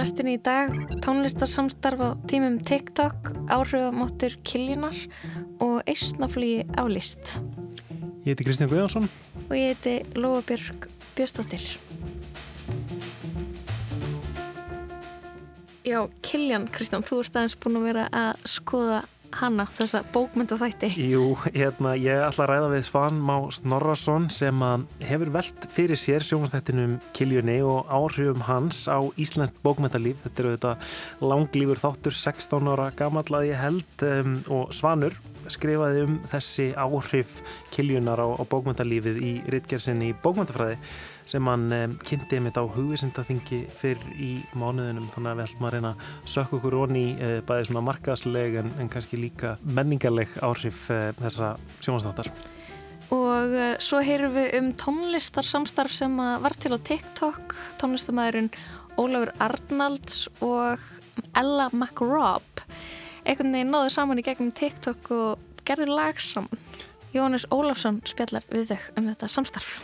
lestin í dag tónlistarsamstarf á tímum TikTok, áhrifamóttur Kiljunar og Eistnaflýi á list. Ég heiti Kristján Guðjónsson og ég heiti Lóabjörg Björnstóttir. Já, Kiljan, Kristján, þú ert aðeins búin að vera að skoða hana, þessa bókmyndaþætti? Jú, hérna, ég ætla að ræða við Svan Má Snorrason sem hefur velt fyrir sér sjónastættinum Kiljunni og áhrifum hans á Íslandst bókmyndalíf. Þetta eru þetta langlífur þáttur 16 ára gammal að ég held um, og Svanur skrifaði um þessi áhrif Kiljunar á, á bókmyndalífið í rittgerðsinni í bókmyndafræði sem hann um, kynnti mitt á hugvisindaþingi fyrr í mánuðinum þannig að við ætlum að reyna að sökka okkur onni uh, bæði svona markaðsleg en, en kannski líka menningarleg áhrif uh, þessa sjónastáttar. Og uh, svo heyrum við um tónlistarsamstarf sem var til á TikTok, tónlistamæðurinn Ólafur Arnalds og Ella McRobb. Einhvern veginn náðu saman í gegnum TikTok og gerður lag saman. Jóhannes Ólafsson spjallar við þau um þetta samstarf.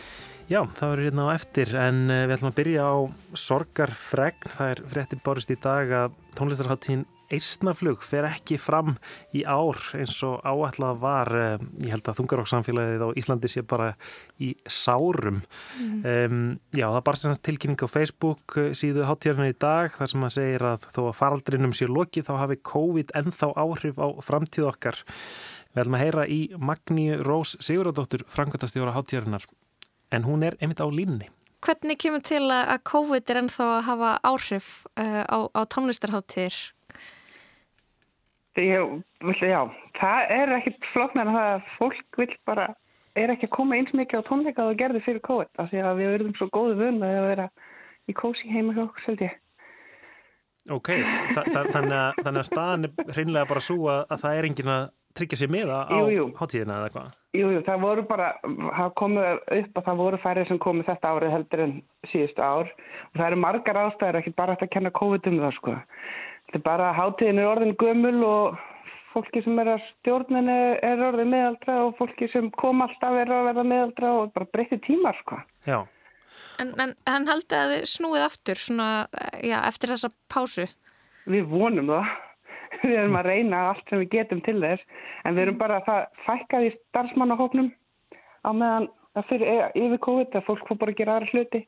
Já, það verður hérna á eftir en eh, við ætlum að byrja á Sorgarfregn. Það er frétti bárist í dag að tónlistarháttíðin Eistnaflug fer ekki fram í ár eins og áætlað var. Eh, ég held að þungaróksamfélagið á Íslandi sé bara í sárum. Mm. Um, já, það bar semst tilkynning á Facebook eh, síðu háttíðarinn í dag þar sem að segir að þó að faraldrinum sé lokið þá hafi COVID ennþá áhrif á framtíð okkar. Við ætlum að heyra í Magni Rós Sigurðardóttur, frangvöldastjóra háttíðarinnar en hún er einmitt á línni. Hvernig kemur til að COVID er ennþá að hafa áhrif uh, á, á tónlistarháttir? Já, já, það er ekkit floknar að það að fólk vil bara, er ekki að koma eins mikið á tónleika og gerði fyrir COVID af því að við verðum svo góðu vun að vera í kósi heima hjá okkur seldi. Ok, þa þa þannig, að, þannig að staðan er hreinlega bara svo að, að það er engin að tryggja sér miða á hátíðina eða eitthvað? Jú, jú, það voru bara, það komið upp að það voru færið sem komið þetta árið heldur en síðustu ár og það eru margar ástæðir, ekki bara að kenna COVID um það sko. Þetta er bara að hátíðin er orðin gömul og fólki sem er að stjórninu er orðin meðaldra og fólki sem kom alltaf er að verða meðaldra og bara breytti tímar sko. Já. En, en hann haldi að þið snúið aftur svona, já, eftir þessa pásu? Við vonum það við erum að reyna allt sem við getum til þess en við erum bara að það fækkaði starfsmannahóknum á meðan það fyrir yfir COVID að fólk fór bara að gera aðra hluti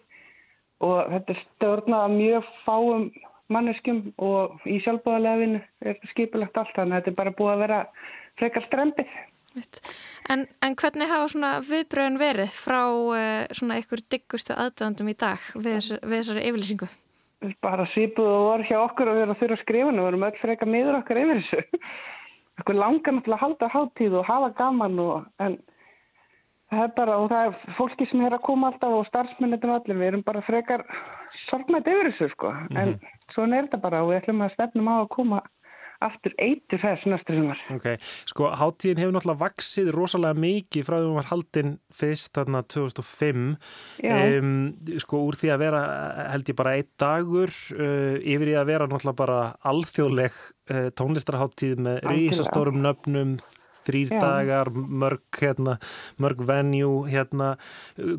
og þetta er stjórnað mjög fáum manneskum og í sjálfbúðalefinu er skipilagt allt þannig að þetta er bara búið að vera frekar strempið. En, en hvernig hafa svona viðbröðin verið frá uh, svona ykkur diggustu aðdöndum í dag við, þess, við þessari yfirlýsingu? Bara svipuð og voru hjá okkur og við erum að þurfa að skrifa og við erum öll freka miður okkar yfir þessu okkur langar náttúrulega að halda hátíð og hafa gaman og en það er bara og það er fólki sem er að koma alltaf og starfsmennitum allir við erum bara frekar sorgmætt yfir þessu sko mm -hmm. en mhm. svona er þetta bara og við ætlum að stefnum á að koma aftur eitur þess næstu sumar. Ok, sko háttíðin hefur náttúrulega vaksið rosalega mikið frá því að hún var haldinn fyrst þarna 2005 um, sko úr því að vera held ég bara einn dagur uh, yfir í að vera náttúrulega bara alþjóðleg uh, tónlistarháttíð með rísastórum nöfnum þrýr dagar, mörg, hérna, mörg venue, hérna,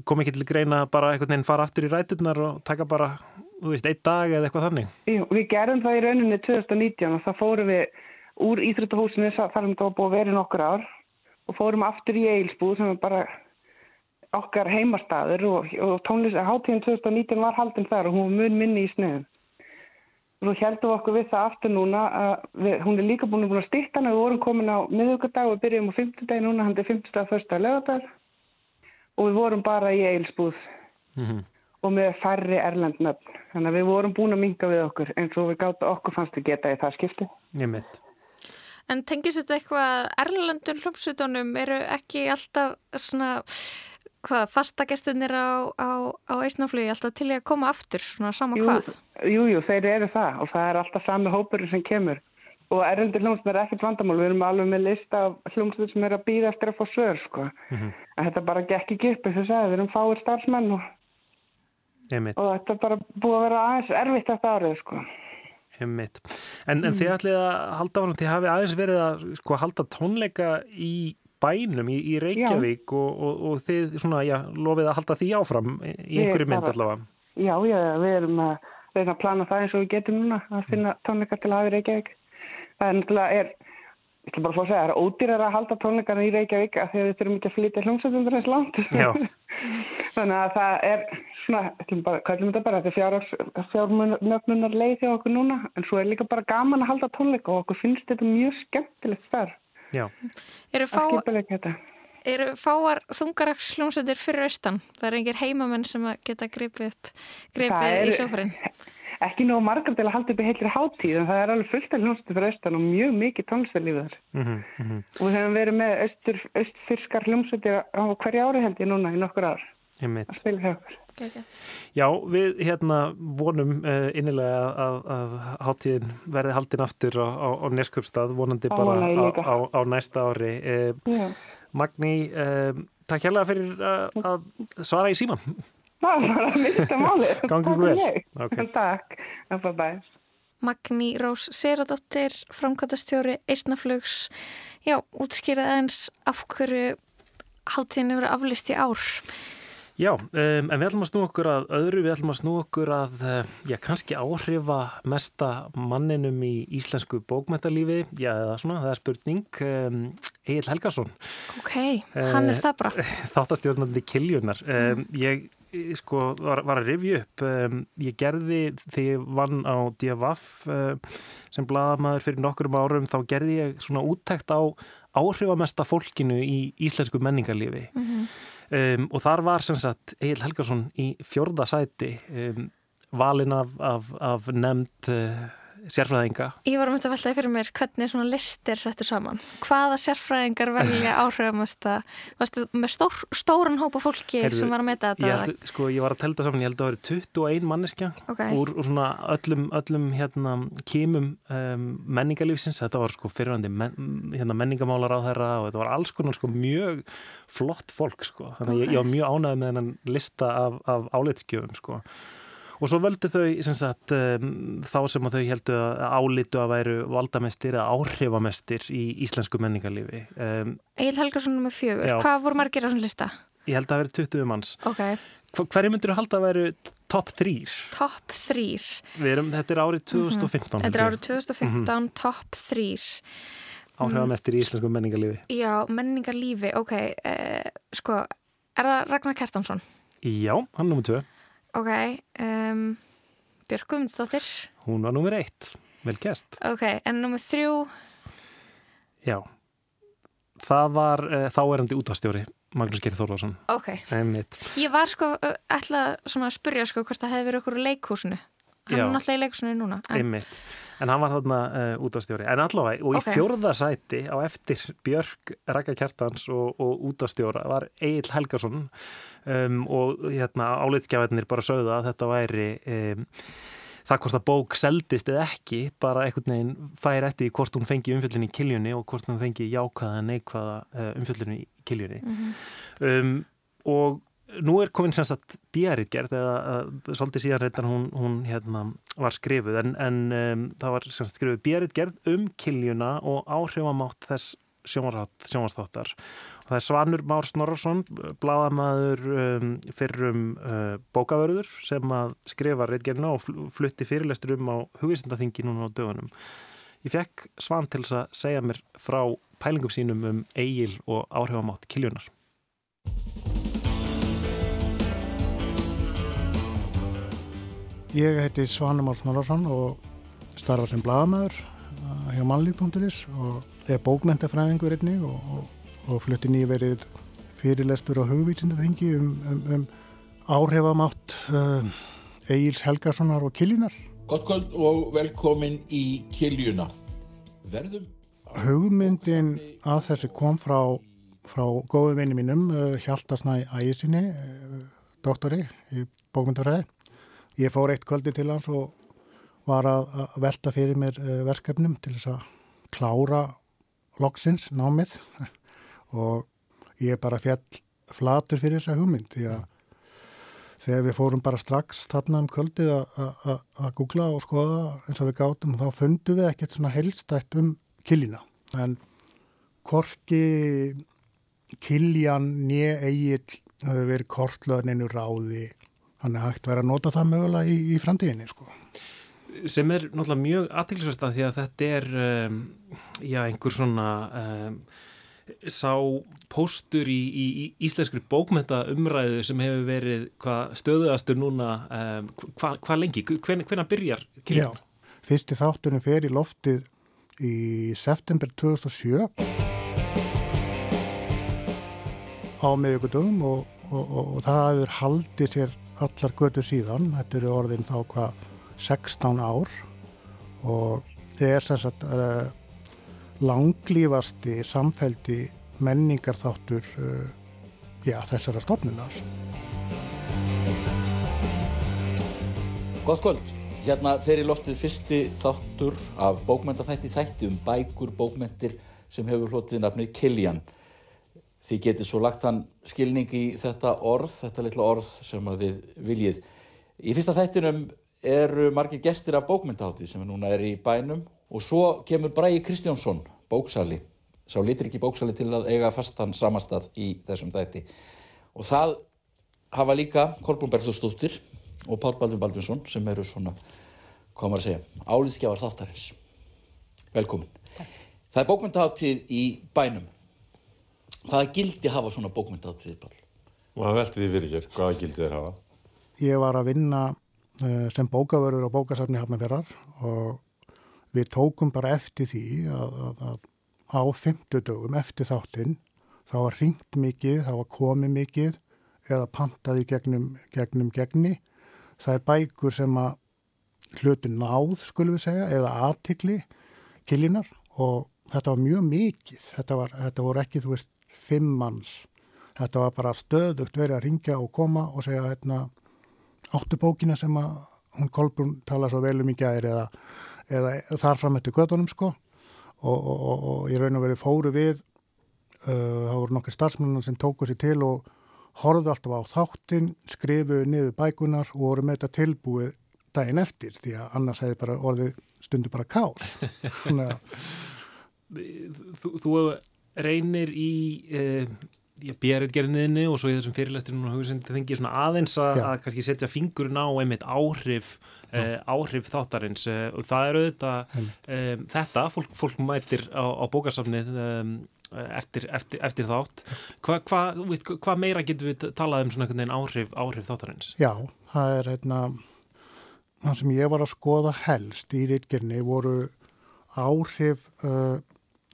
kom ekki til greina bara einhvern veginn fara aftur í ræturnar og taka bara þú veist, einn dag eða eitthvað þannig? Jú, við gerum það í rauninni 2019 og það fórum við úr Íþróttahúsinu þar um það búið að vera nokkur ár og fórum aftur í Eilsbúð sem er bara okkar heimastaður og, og tónlist að hátíðin 2019 var haldin þar og hún var mun minni í sniðum. Og svo heldum við okkur við það aftur núna að við, hún er líka búin að styrta við vorum komin á miðugardag og byrjum á 50 dagi núna, hann er 50 dag, 1. legadag og við vorum bara í Eilsbúð. Mm -hmm og með færri erlendnöfn. Þannig að við vorum búin að minga við okkur eins og við gátt okkur fannst að geta í það skipti. Ég mitt. En tengis þetta eitthvað erlendur hljómsutunum eru ekki alltaf svona hvað fastagestinir á, á, á eisnaflugi alltaf til að koma aftur svona sama jú, hvað? Jújú, jú, þeir eru það og það er alltaf sami hópurinn sem kemur og erlendur hljómsutur er ekkert vandamál. Við erum alveg með lista af hljómsutur sem er að býða eftir að fá svör sko. Mm -hmm. Þetta bara gekk ekki upp þess að við erum fáir starfsmenn og Einmitt. og þetta er bara búið að vera aðeins erfitt eftir árið sko. En, en mm. þið ætlið að halda áfram, þið hafi aðeins verið að sko, halda tónleika í bænum í, í Reykjavík og, og, og þið svona, já, lofið að halda því áfram í einhverju mynd allavega. Já, já, við erum að reyna að plana það eins og við getum núna að finna tónleikar til að hafa í Reykjavík. Það er náttúrulega, ég ætla bara að fá að segja, það er ódýrar að halda tónleikarna í Reykjavík að því að við þurfum ekki að flytja hljómsveitundur eins langt. Þannig að það er svona, bara, er þetta bara, þetta er fjármögnunar leið hjá okkur núna, en svo er líka bara gaman að halda tónleika og okkur finnst þetta mjög skemmtilegt þar. Já. Eru fá... eru fáar þungaraksljómsættir fyrir austan? Það er engir heimamenn sem geta gripið upp gripið í sjófarinn? Ekki nóg margar til að halda upp í heilri háttíð en það er alveg fullt af hljómsættir fyrir austan og mjög mikið tónlistarlífið þar. Mm -hmm. Og við hefum verið með austur, austfyrskar hljómsættir á hverja ári held ég núna í nokkur ár. Að spila hjá okkur. Já, við hérna vonum uh, innilega að, að háttíðin verði haldin aftur á, á, á Nesköpstað, vonandi bara á, á næsta ári. Uh, Magni, um, takk hérlega fyrir að, að svara í síman. Það var að mista málið. Gangið vel. Okay. Takk. Bye bye. Magni Rós Seradóttir, framkvæmtastjóri Eistnaflugs. Já, útskýrið eins af hverju háttíðin eru aflist í ár. Já, um, en við ætlum að snú okkur að öðru, við ætlum að snú okkur að, eh, já, kannski áhrifa mesta manninum í íslensku bókmæntalífi, já, er svona, það er spurning, um, Egil Helgason. Ok, hann er uh, það bara. Þáttastjórnandi Kiljunar. Um, ég, sko, var, var að rifja upp, ég gerði ég vann á DFF sem bladamæður fyrir nokkurum árum, þá gerði ég svona úttækt á áhrifamesta fólkinu í íslensku menningarlífi. Mm -hmm. Um, og þar var sem sagt Egil Helgarsson í fjörða sæti um, valin af, af, af nefnd uh, sérfræðinga. Ég var um þetta veltaði fyrir mér hvernig svona listir settur saman. Hvaða sérfræðingar velja áhrifamast að með stór, stóran hópa fólki Heyrðu, sem var að meta þetta? Ég, held, sko, ég var að telta saman, ég held að það var 21 manneskja okay. úr, úr svona öllum, öllum hérna, kímum um, menningarlífsins. Þetta var sko fyrirvændi men, hérna, menningamálar á þeirra og þetta var alls konar sko mjög flott fólk sko. Þannig okay. ég, ég var mjög ánægð með þennan lista af, af áleitskjöfum sko. Og svo völdu þau sagt, um, þá sem þau heldu að álitu að væru valdamestir eða áhrifamestir í íslensku menningarlífi. Um, Egil Helgarsson með fjögur. Já. Hvað voru margir á svona lista? Ég held að það veri 20 manns. Ok. Hverju myndir þú halda að veru top 3? Top 3. Þetta er árið 2015. Mm -hmm. Þetta er árið 2015, mm -hmm. top 3. Áhrifamestir í íslensku menningarlífi. Já, menningarlífi, ok. Uh, sko, er það Ragnar Kertansson? Já, hann nummið 2. Ok, um, Björg Guðmundsdóttir. Hún var nummer eitt, vel gert. Ok, en nummer þrjú? Já, það var uh, þáerandi útastjóri, Magnús Geir Þórlarsson. Ok, ég var sko ætlað að spurja sko hvort það hefði verið okkur leikúsinu. Hann er náttúrulega í leikúsinu núna. En... En hann var þarna uh, útastjóri. En allavega, og okay. í fjórðasæti á eftir Björg, Rækka Kjartans og, og útastjóra var Egil Helgarsson um, og hérna áleitskjáðinir bara sögða að þetta væri um, það hvort að bók seldist eða ekki bara einhvern veginn fær eftir hvort hún fengi umfjöldin í kiljunni og hvort hún fengi jákvæða neikvæða uh, umfjöldin í kiljunni mm -hmm. um, og nú er komin semst að bjæritgerð eða svolítið síðan reyndar hún, hún hérna, var skrifuð en, en um, það var semst skrifuð bjæritgerð um kiljuna og áhrifamátt þess sjónvarstáttar Það er Svanur Már Snorarsson, bladamæður um, fyrir um uh, bókavörður sem að skrifa reitgerina og flutti fyrirlestur um á hugisendaþingi núna á dögunum. Ég fekk Svan til að segja mér frá pælingum sínum um eigil og áhrifamátt kiljunar. Ég heiti Svanur Már Snorarsson og starfa sem bladamæður uh, hjá mannlík.is og er bókmentafræðingur einnig og, og og flutti nýverið fyrirlestur á hugvísindaþengi um, um, um áhrifamátt uh, Egil's Helgasonar og Kiljunar. Gott kvöld og velkomin í Kiljuna. Verðum... Hugmyndin að þessi kom frá, frá góðum vinni mínum, uh, Hjaltarsnæ Ægisinni, doktori í bókmyndafræði. Ég fór eitt kvöldi til hans og var að, að velta fyrir mér uh, verkefnum til þess að klára loksins námið. Og ég bara fjall flatur fyrir þessa hugmynd því að þegar við fórum bara strax þarna um kvöldið að googla og skoða eins og við gátum þá fundum við ekkert svona helstætt um killina en korki kiljan nýja eigil hafi verið kortlaðin einu ráði hann er hægt verið að nota það mögulega í, í framtíðinni sko. sem er náttúrulega mjög aðtilsvært að því að þetta er um, já, einhver svona um, sá póstur í, í, í íslenskri bókmenta umræðu sem hefur verið hvað stöðuastur núna um, hvað hva lengi, Hven, hvenna byrjar Já, fyrsti þáttunum fer í loftið í september 2007 á meðugudöfum og, og, og, og það hefur haldið sér allar götu síðan, þetta eru orðin þá hvað 16 ár og það er sem sagt uh, langlýfasti samfældi menningarþáttur uh, já, þessara stofnunar. Gótt kvöld, hérna fer í loftið fyrsti þáttur af bókmentaþætti þætti um bækur, bókmentir sem hefur hlotið nafnið Kiljan. Þið getið svo lagt þann skilning í þetta orð, þetta litla orð sem að þið viljið. Í fyrsta þættinum eru margir gestir af bókmyndaháttið sem núna er í bænum og svo kemur Bræi Kristjánsson, bóksali, sá litur ekki bóksali til að eiga fastan samastað í þessum þætti. Og það hafa líka Kolbrún Bergþórsdóttir og Pál Baldur Baldursson sem eru svona, hvað maður að segja, álýðskjafar þáttarins. Velkomin. Takk. Það er bókmyndaháttið í bænum. Hvaða gildi hafa svona bókmyndaháttið, Pál? Og það velti því fyrir hér, hvaða gildi þeir hafa? Ég var að vinna uh, sem bókavörður á bókasafni Hafnarferðar og við tókum bara eftir því að, að, að á fymtudögum eftir þáttinn þá var ringt mikið, þá var komið mikið eða pantaði gegnum, gegnum gegni. Það er bækur sem að hlutu náð, skulum við segja, eða aðtikli kilinar og þetta var mjög mikið. Þetta, var, þetta voru ekki, þú veist, fimm manns. Þetta var bara stöðugt verið að ringja og koma og segja hérna áttu bókina sem að hún Kolbrún tala svo vel um í gæðir eða, eða þar fram eftir gödunum sko og, og, og, og ég raun og verið fóru við uh, það voru nokkið starfsmennar sem tóku sér til og horfðu alltaf á þáttin, skrifuðu niður bækunar og voru með þetta tilbúið daginn eftir því að annars hefði bara orðið stundu bara kás þú, þú reynir í uh, björðgerðinni og svo í þessum fyrirlæsturinn og hugsendir þengi svona aðeins að, að kannski setja fingurinn á einmitt áhrif uh, áhrif þáttarins uh, og það eru auðvitað um, þetta, fólk, fólk mætir á, á bókasafnið um, eftir, eftir, eftir þátt. Hvað hva, hva meira getur við talað um svona einhvern veginn áhrif, áhrif þáttarins? Já, það er hérna það sem ég var að skoða helst í rítgerni voru áhrif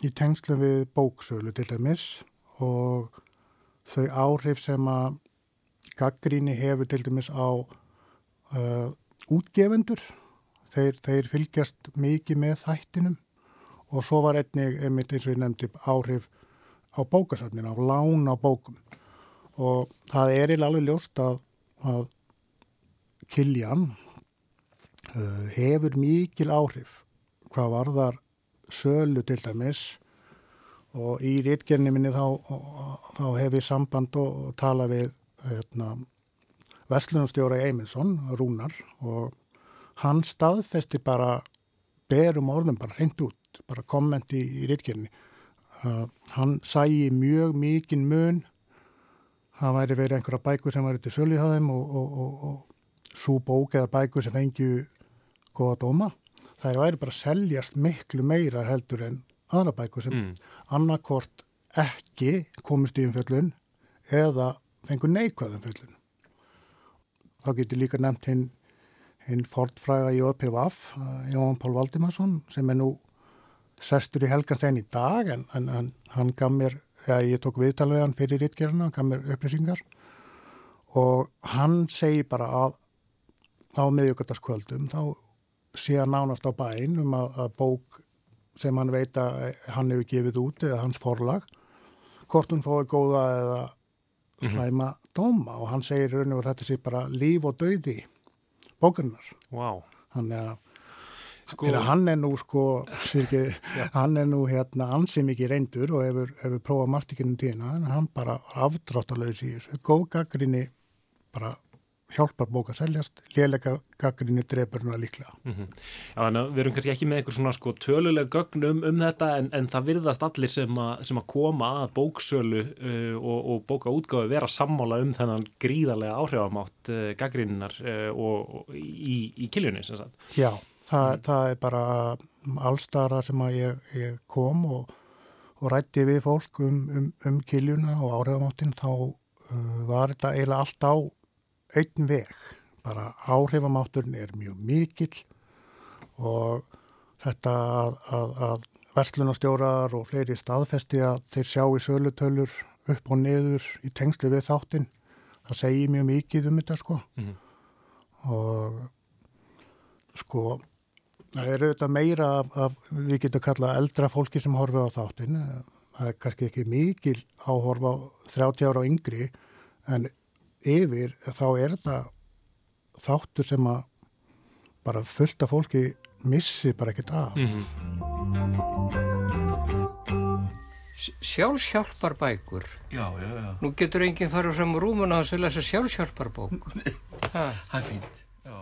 í tengslum við bóksölu til dæmis og þau áhrif sem að gaggríni hefur til dæmis á uh, útgefendur. Þeir, þeir fylgjast mikið með þættinum og svo var einnig, einmitt eins og ég nefndi, áhrif á bókasafninu, á lán á bókum. Og það er alveg ljóst að, að Kiljan uh, hefur mikil áhrif hvað varðar sölu til dæmis. Og í rítgerni minni þá, þá hef ég samband og, tala við hérna, Vestlunarstjóra Eymundsson, Rúnar og hann staðfesti bara berum orðum bara reynd út, bara kommenti í, í rítgerni uh, hann sæi mjög mikinn mun það væri verið einhverja bækur sem var eitthvað sölu í hafðum og, og, og, og svo bók eða bækur sem fengju góða dóma það væri bara að seljast miklu meira heldur en aðra bækur sem mm. annarkort ekki komist í umfjöllun eða fengur neikvæðum umfjöllun. Þá getur líka nefnt hinn hin fortfræga í OPVAF, Jón Pál Valdimarsson, sem er nú sestur í helgarstein í dag en, en, en hann gaf mér, eða ég tók viðtalveg hann fyrir ítgerðina, hann gaf mér upplýsingar og hann segi bara að á miðjögöldarskvöldum þá sé að nánast á bæn um að, að bók sem hann veit að hann hefur gefið út eða hans forlag hvort hún fóði góða eða mhm. slæma dóma og hann segir raun og þetta sé bara líf og dauði bókurnar wow. hann er Sko, hann er nú sko syrki, hann er nú hérna ansið mikið reyndur og hefur, hefur prófað margtikinu tína en hann bara afdráttalauðs í þessu góð gaggrinni bara hjálpar bók að seljast, lélega gaggrinni drefurna líklega. Mm -hmm. Já, þannig að við erum kannski ekki með einhver svona sko töluleg gögn um, um þetta en, en það virðast allir sem, a, sem að koma að bóksölu uh, og, og bókaútgáfi vera sammála um þennan gríðarlega áhrifamátt uh, gaggrinnar uh, og, og í, í kiljunni sem sagt. Já, það, mm. það er bara allstara sem að ég, ég kom og, og rætti við fólk um, um, um kiljuna og áhrifamáttin þá uh, var þetta eiginlega allt á einn veg. Bara áhrifamátturinn er mjög mikill og þetta að, að, að verslunastjórar og fleiri staðfesti að þeir sjá í sölutölur upp og niður í tengslu við þáttinn. Það segir mjög mikið um þetta sko. Mm -hmm. Og sko það eru þetta meira af, af við getum kallað eldra fólki sem horfa á þáttinn. Það er kannski ekki mikil áhorfa 30 ára á yngri en yfir þá er þetta þáttur sem að bara fullta fólki missi bara ekkert af. Mm -hmm. Sjálfshjálpar bækur Já, já, já. Nú getur enginn farið fram úr rúmuna og selja þess að sjálfshjálpar bók Það er fínt já.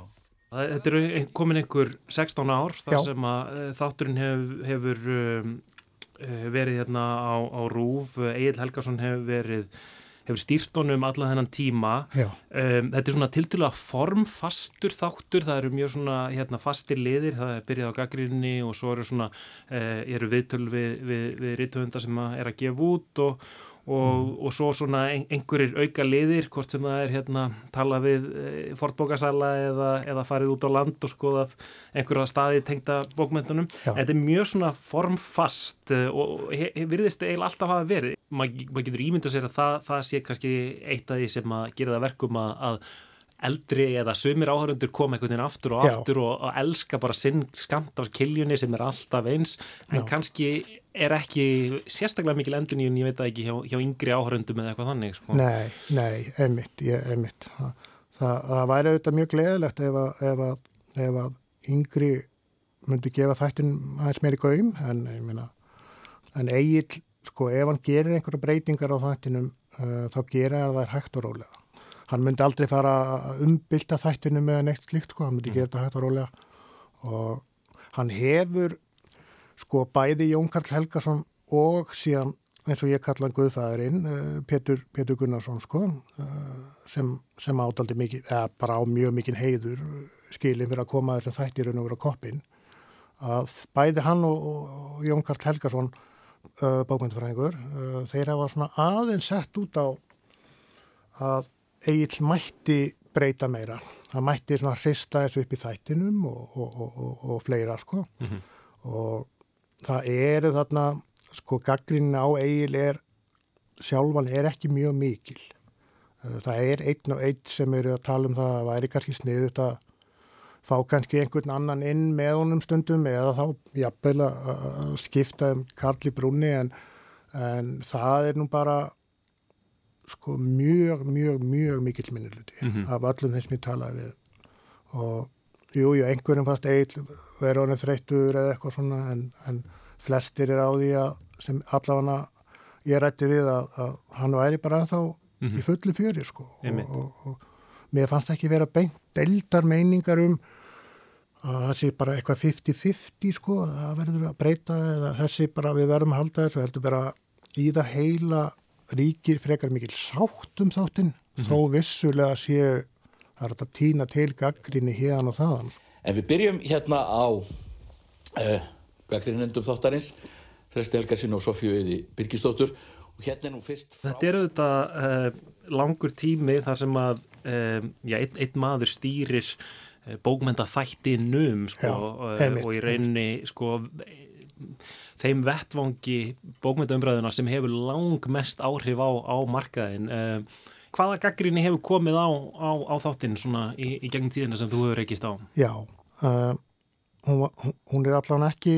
Þetta er komin einhver 16 ár þar já. sem að uh, þátturinn hef, hefur um, verið hérna á, á Rúf Egil Helgarsson hefur verið hefur stýrt honum allan þennan tíma. Um, þetta er svona tiltila formfastur þáttur, það eru mjög svona hérna, fastir liðir, það er byrjað á gaggrinni og svo eru svona uh, eru viðtöl við, við, við rítuhunda sem er að gefa út og og, mm. og svo svona einhverjir auka liðir, hvort sem það er hérna tala við e, fortbókasala eða, eða farið út á land og skoðað einhverja staði tengta bókmyndunum þetta er mjög svona formfast e, og virðist eiginlega alltaf hafa verið, Ma, maður getur ímyndað sér að það, það sé kannski eitt af því sem að gera það verkum að, að eldri eða sumir áhörundur koma einhvern veginn aftur og aftur og, og elska bara sinn skamt af kiljunni sem er alltaf eins. En Já. kannski er ekki sérstaklega mikil enduníun, ég veit það ekki hjá, hjá yngri áhörundum eða eitthvað þannig sko. Nei, nei, emitt, ég, emitt það, það, það væri auðvitað mjög gleðilegt ef að, ef að, ef að yngri myndi gefa þættin aðeins meiri gaum en meina en eigin, sko, ef hann gerir einhverja breytingar á þættinum uh, þá gera það hægt og rólega hann myndi aldrei fara að umbylta þættinu með neitt slíkt sko, hann myndi mm. gera þetta hægt og rólega og hann hefur sko bæði Jón Karl Helgason og síðan eins og ég kalla hann Guðfæðurinn eh, Petur, Petur Gunnarsson sko eh, sem, sem ádaldi mikið eða bara á mjög mikið heiður skilin fyrir að koma þess að þættir og vera koppin að bæði hann og, og Jón Karl Helgason uh, bókmyndfræðingur þeir hafa svona aðeins sett út á að Egil mætti breyta meira. Það mætti svona hrista þessu upp í þættinum og, og, og, og fleira sko. Mm -hmm. Og það eru þarna, sko, gaggrinna á Egil er, sjálfan er ekki mjög mikil. Eh, það er einn og einn sem eru að tala um það að væri kannski sniðut að fá kannski einhvern annan inn með honum stundum eða þá jafnvel að skipta um Karli Brunni en, en það er nú bara sko mjög, mjög, mjög mikill minniluti mm -hmm. af öllum þeim sem ég talaði við og jú, jú, einhverjum fast eil verður honum þreyttur eða eitthvað svona en, en flestir er á því að sem allavega ég rætti við að, að hann væri bara ennþá mm -hmm. í mhm. fullu fjöri sko og, og, og mér fannst ekki vera beint deildar meiningar um að það sé bara eitthvað 50-50 sko, það verður að breyta eða þessi bara við verðum að halda þessu heldur bara í það heila ríkir frekar mikil sátt um þáttinn mm -hmm. þó vissulega séu það er að týna til gaggrinni hérna og þaðan. En við byrjum hérna á uh, gaggrinnendum þáttarins Þresti Helgarsson og Sofíu Eði Birgistóttur og hérna er nú fyrst frá... Þetta er auðvitað uh, langur tími þar sem að uh, já, einn, einn maður stýrir bókmenta þættinum sko, já, og í rauninni sko þeim vettvangi bókmyndaumræðuna sem hefur lang mest áhrif á, á markaðin uh, hvaða gaggrinni hefur komið á, á, á þáttinn svona í, í gegnum tíðina sem þú hefur rekist á? Já, uh, hún, hún er allavega ekki,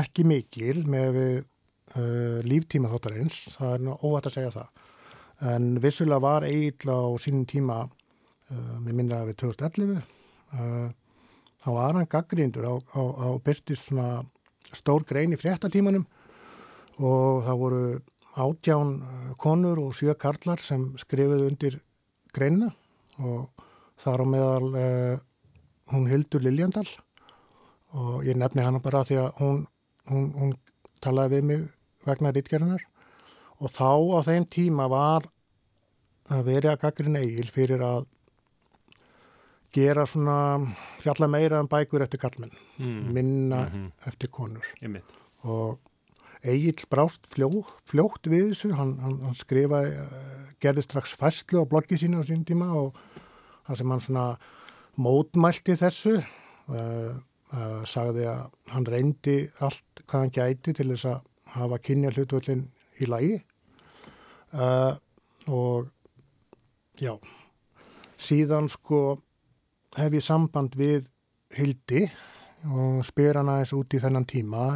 ekki mikil með uh, líftíma þáttarins, það er óhætt að segja það, en vissulega var eiginlega á sínum tíma með minna við 2011 þá var hann gaggrindur á, á byrtist svona stór grein í fréttatímanum og það voru átján eh, konur og sjö karlar sem skrifuðu undir greinina og þar á meðal uh, hún Hildur Liljandal og ég nefni hana bara því að hún, hún, hún talaði við mig vegna rítgerðunar og þá á þeim tíma var að veri að gaggrinn eigil fyrir að gera svona fjalla meira en um bækur eftir kallmenn, mm. minna mm -hmm. eftir konur og Egil brást fljó, fljótt við þessu, hann, hann, hann skrifaði, uh, gerði strax fæslu á bloggi sína á sín tíma og það sem hann svona mótmælti þessu, uh, uh, sagði að hann reyndi allt hvað hann gæti til þess að hafa kynja hlutvöldin í lagi. Og já, síðan sko hef ég samband við Hildi og spyr hann aðeins út í þennan tíma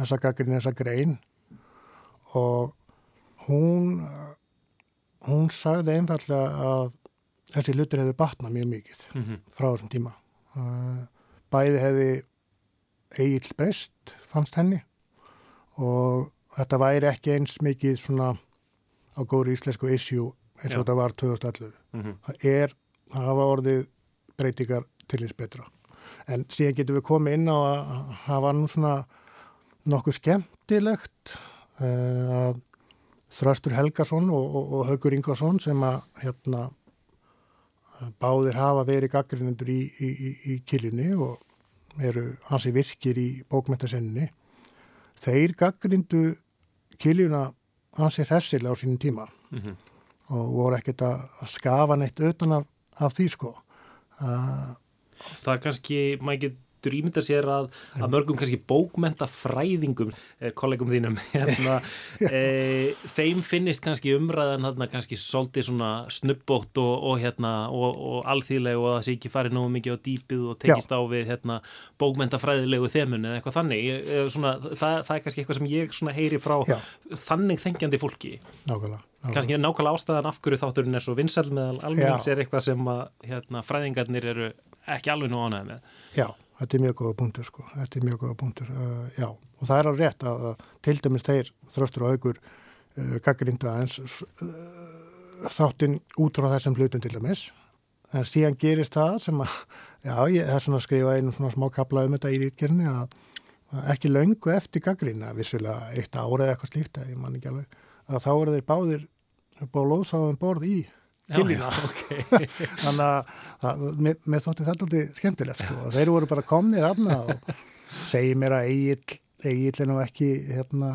þessa gaggrinn, þessa grein og hún hún sagði einfallega að þessi lutur hefði batnað mjög mikið mm -hmm. frá þessum tíma bæði hefði eigil breyst fannst henni og þetta væri ekki eins mikið svona á góri íslensku issue eins og Já. þetta var 2011 mm -hmm. það er, það hafa orðið breytingar til eins betra en síðan getum við komið inn á að það var nú svona nokkuð skemmtilegt uh, að Þröstur Helgason og, og, og Haugur Ingvarsson sem að hérna báðir hafa verið gaggrinundur í, í, í, í kiljunni og eru hansi virkir í bókmentasenninni þeir gaggrindu kiljuna hansi hressilega á sínum tíma mm -hmm. og voru ekkert að skafa neitt utan af, af því sko að það kannski, maður getur ímynda sér að, að mörgum kannski bókmentafræðingum, eh, kollegum þínum hérna, e, þeim finnist kannski umræðan hérna, kannski svolítið svona snubbótt og, og, hérna, og, og alþýðleg og að það sé ekki farið nógu mikið á dýpið og tekist Já. á við hérna, bókmentafræðilegu þemun eða eitthvað þannig. Svona, það, það er kannski eitthvað sem ég heyri frá Já. þannig þengjandi fólki. Nákvæmlega kannski nákvæmlega ástæðan af hverju þátturinn er svo vinsæl meðal almennings er eitthvað sem að hérna, fræðingarnir eru ekki alveg nú ánæði með. Já, þetta er mjög góða punktur sko, þetta er mjög góða punktur, uh, já, og það er alveg rétt að, að til dæmis þeir þröstur og aukur uh, gaggrinda eins uh, þáttinn út frá þessum hlutum til dæmis, en síðan gerist það sem að, já, ég er svona að skrifa einu svona smá kapla um þetta í rítkerni að, ekki löngu eftir gaggrina, vissulega eitt ára eða eitthvað slíkt, ég man ekki alveg, að þá eru þeir báðir búið lóðsáðum borð í Gilina okay. þannig að mér, mér þótti þetta alltaf skemmtilegt sko. þeir voru bara komnir aðna og segi mér að Egil er nú ekki hérna,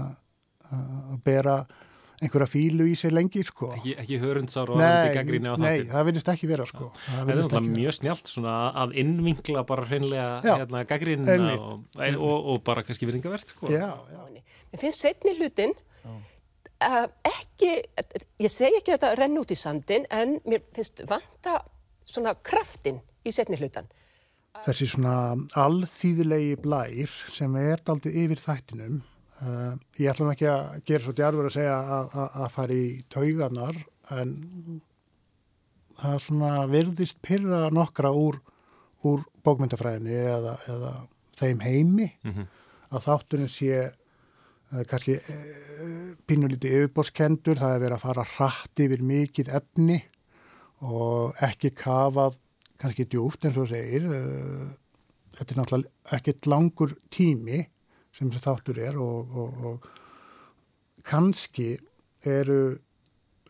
að bera einhverja fílu í sig lengi sko. ekki, ekki hörundsár og aðeins gaggríni á það nei, það finnst ekki vera sko. það er náttúrulega mjög snjált að innvinkla bara hreinlega hérna, gaggrína og, og, og bara kannski viðingavert sko. Mér finnst setni hlutin Uh, ekki, ég segi ekki að þetta renn út í sandin en mér finnst vanta svona kraftin í setni hlutan. Þessi svona alþýðilegi blær sem er aldrei yfir þættinum, uh, ég ætlum ekki að gera svo djarfur að segja að fara í tauganar en það svona verðist pyrra nokkra úr, úr bókmyndafræðinni eða, eða þeim heimi mm -hmm. að þáttunum sé kannski eh, pínulítið yfirbórskendur, það er verið að fara hratt yfir mikið efni og ekki kafað kannski djúft eins og segir eh, þetta er náttúrulega ekkert langur tími sem þessi þáttur er og, og, og kannski eru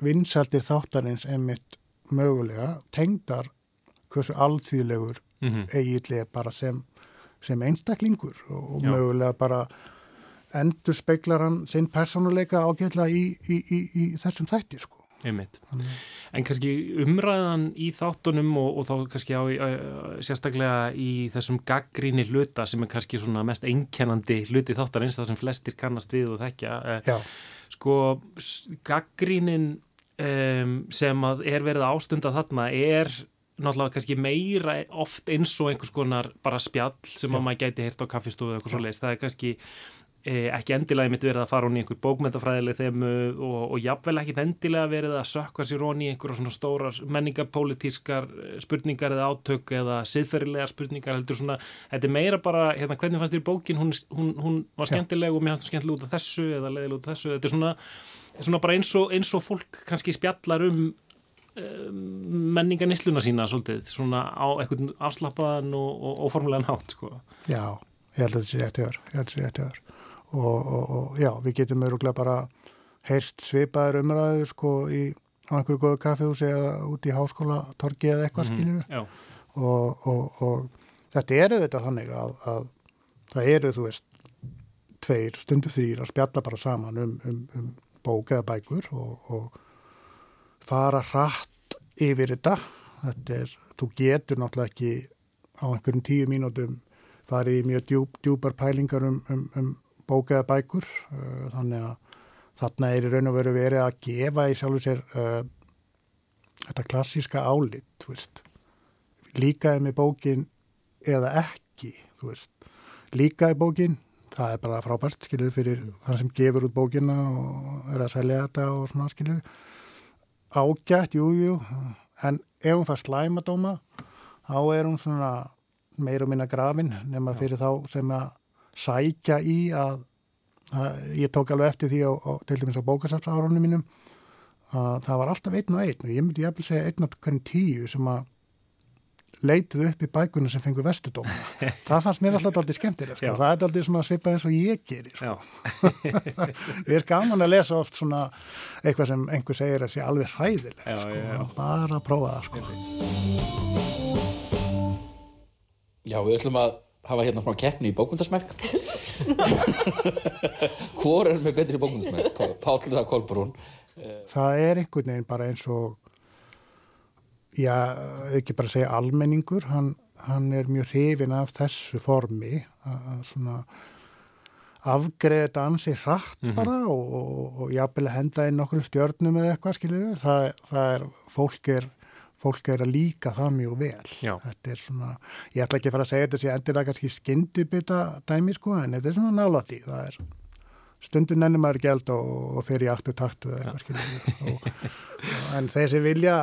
vinsældir þáttarins emitt mögulega tengdar hversu alþýðlegur mm -hmm. eiginlega bara sem, sem einstaklingur og, og mögulega bara endur speiklar hann sinn personuleika ágjörlega í, í, í, í þessum þætti sko. En kannski umræðan í þáttunum og, og þá kannski á, sérstaklega í þessum gaggríni hluta sem er kannski svona mest einkennandi hluti þáttar eins það sem flestir kannast við og þekkja Já. sko gaggrínin um, sem að er verið ástunda þarna er náttúrulega kannski meira oft eins og einhvers konar bara spjall sem Já. að maður gæti heyrt á kaffistofu eða eitthvað svo leiðist, það er kannski ekki endilega mitt verið að fara hún í einhver bókmyndafræðileg þemu og, og jafnvel ekki endilega verið að sökka sér hún í einhverja svona stórar menningapolítískar e, spurningar eða átök eða siðferðilegar spurningar heldur svona, þetta er meira bara hérna, hvernig fannst þér bókin, hún, hún, hún var skemmtileg og mér fannst hún skemmtileg út af þessu eða leiðileg út af þessu, þetta er svona, svona bara eins og, eins og fólk kannski spjallar um menninga nisluna sína svolítið, svona á eitthvað afslappaðan og, og óformulegan hátt sko. Já, ég held að þetta sé rétt og, og, og já, við getum öruglega bara heyrst svipaður umræður sko í á einhverju góðu kaffehúsi eða út í háskóla torgi eða eitthvað Mhm, skilur já. og, og, og þetta eru þetta þannig að, að það eru þú veist tveir, stundu þrýr að spjalla bara saman um, um, um bók eða bækur og, og fara hratt yfir þetta þetta er, þú getur náttúrulega ekki á einhverjum tíu mínútum farið í mjög djúp, djúpar pælingar um, um, um bók eða bækur uh, þannig að þarna er í raun og veru verið að gefa í sjálfu sér uh, þetta klassíska álit, veist. Líkaði með bókin eða ekki, líkaði bókin, það er bara frábært skilur fyrir þann sem gefur út bókina og er að selja þetta og svona skilur ágætt, jú, jú en ef hún fær slæmadóma þá er hún svona meira og minna grafin nema fyrir þá sem að sækja í að, að ég tók alveg eftir því á, á til dæmis á bókasafsárunum mínum að það var alltaf einn og einn og ég myndi jafnvel segja einn og hvernig tíu sem að leituðu upp í bækuna sem fengur vestudóma það fannst mér alltaf aldrei skemmtilega sko. Það er aldrei svona svipað eins og ég gerir sko. við erum gaman að lesa oft svona eitthvað sem einhver segir að sé alveg hræðilegt Já, sko. já, já. bara að prófa það sko. Já, við ætlum að hafa hérna frá keppni í bókmyndasmekk Hvor er með betri bókmyndasmekk? Páll eða Kolbrún. Það er einhvern veginn bara eins og já, ekki bara segja almenningur, hann, hann er mjög hrifin af þessu formi að að svona afgreða þetta ansi hratt bara og, og, og jafnvel að henda inn okkur stjörnum eða eitthvað skilur það, það er, fólk er fólk er að líka það mjög vel. Já. þetta er svona, ég ætla ekki að fara að segja þetta sé endilega kannski skyndibita dæmi sko, en þetta er svona nála því. Það er stundum nennir maður gæld og, og fer í aftur taktu eða en þeir sem vilja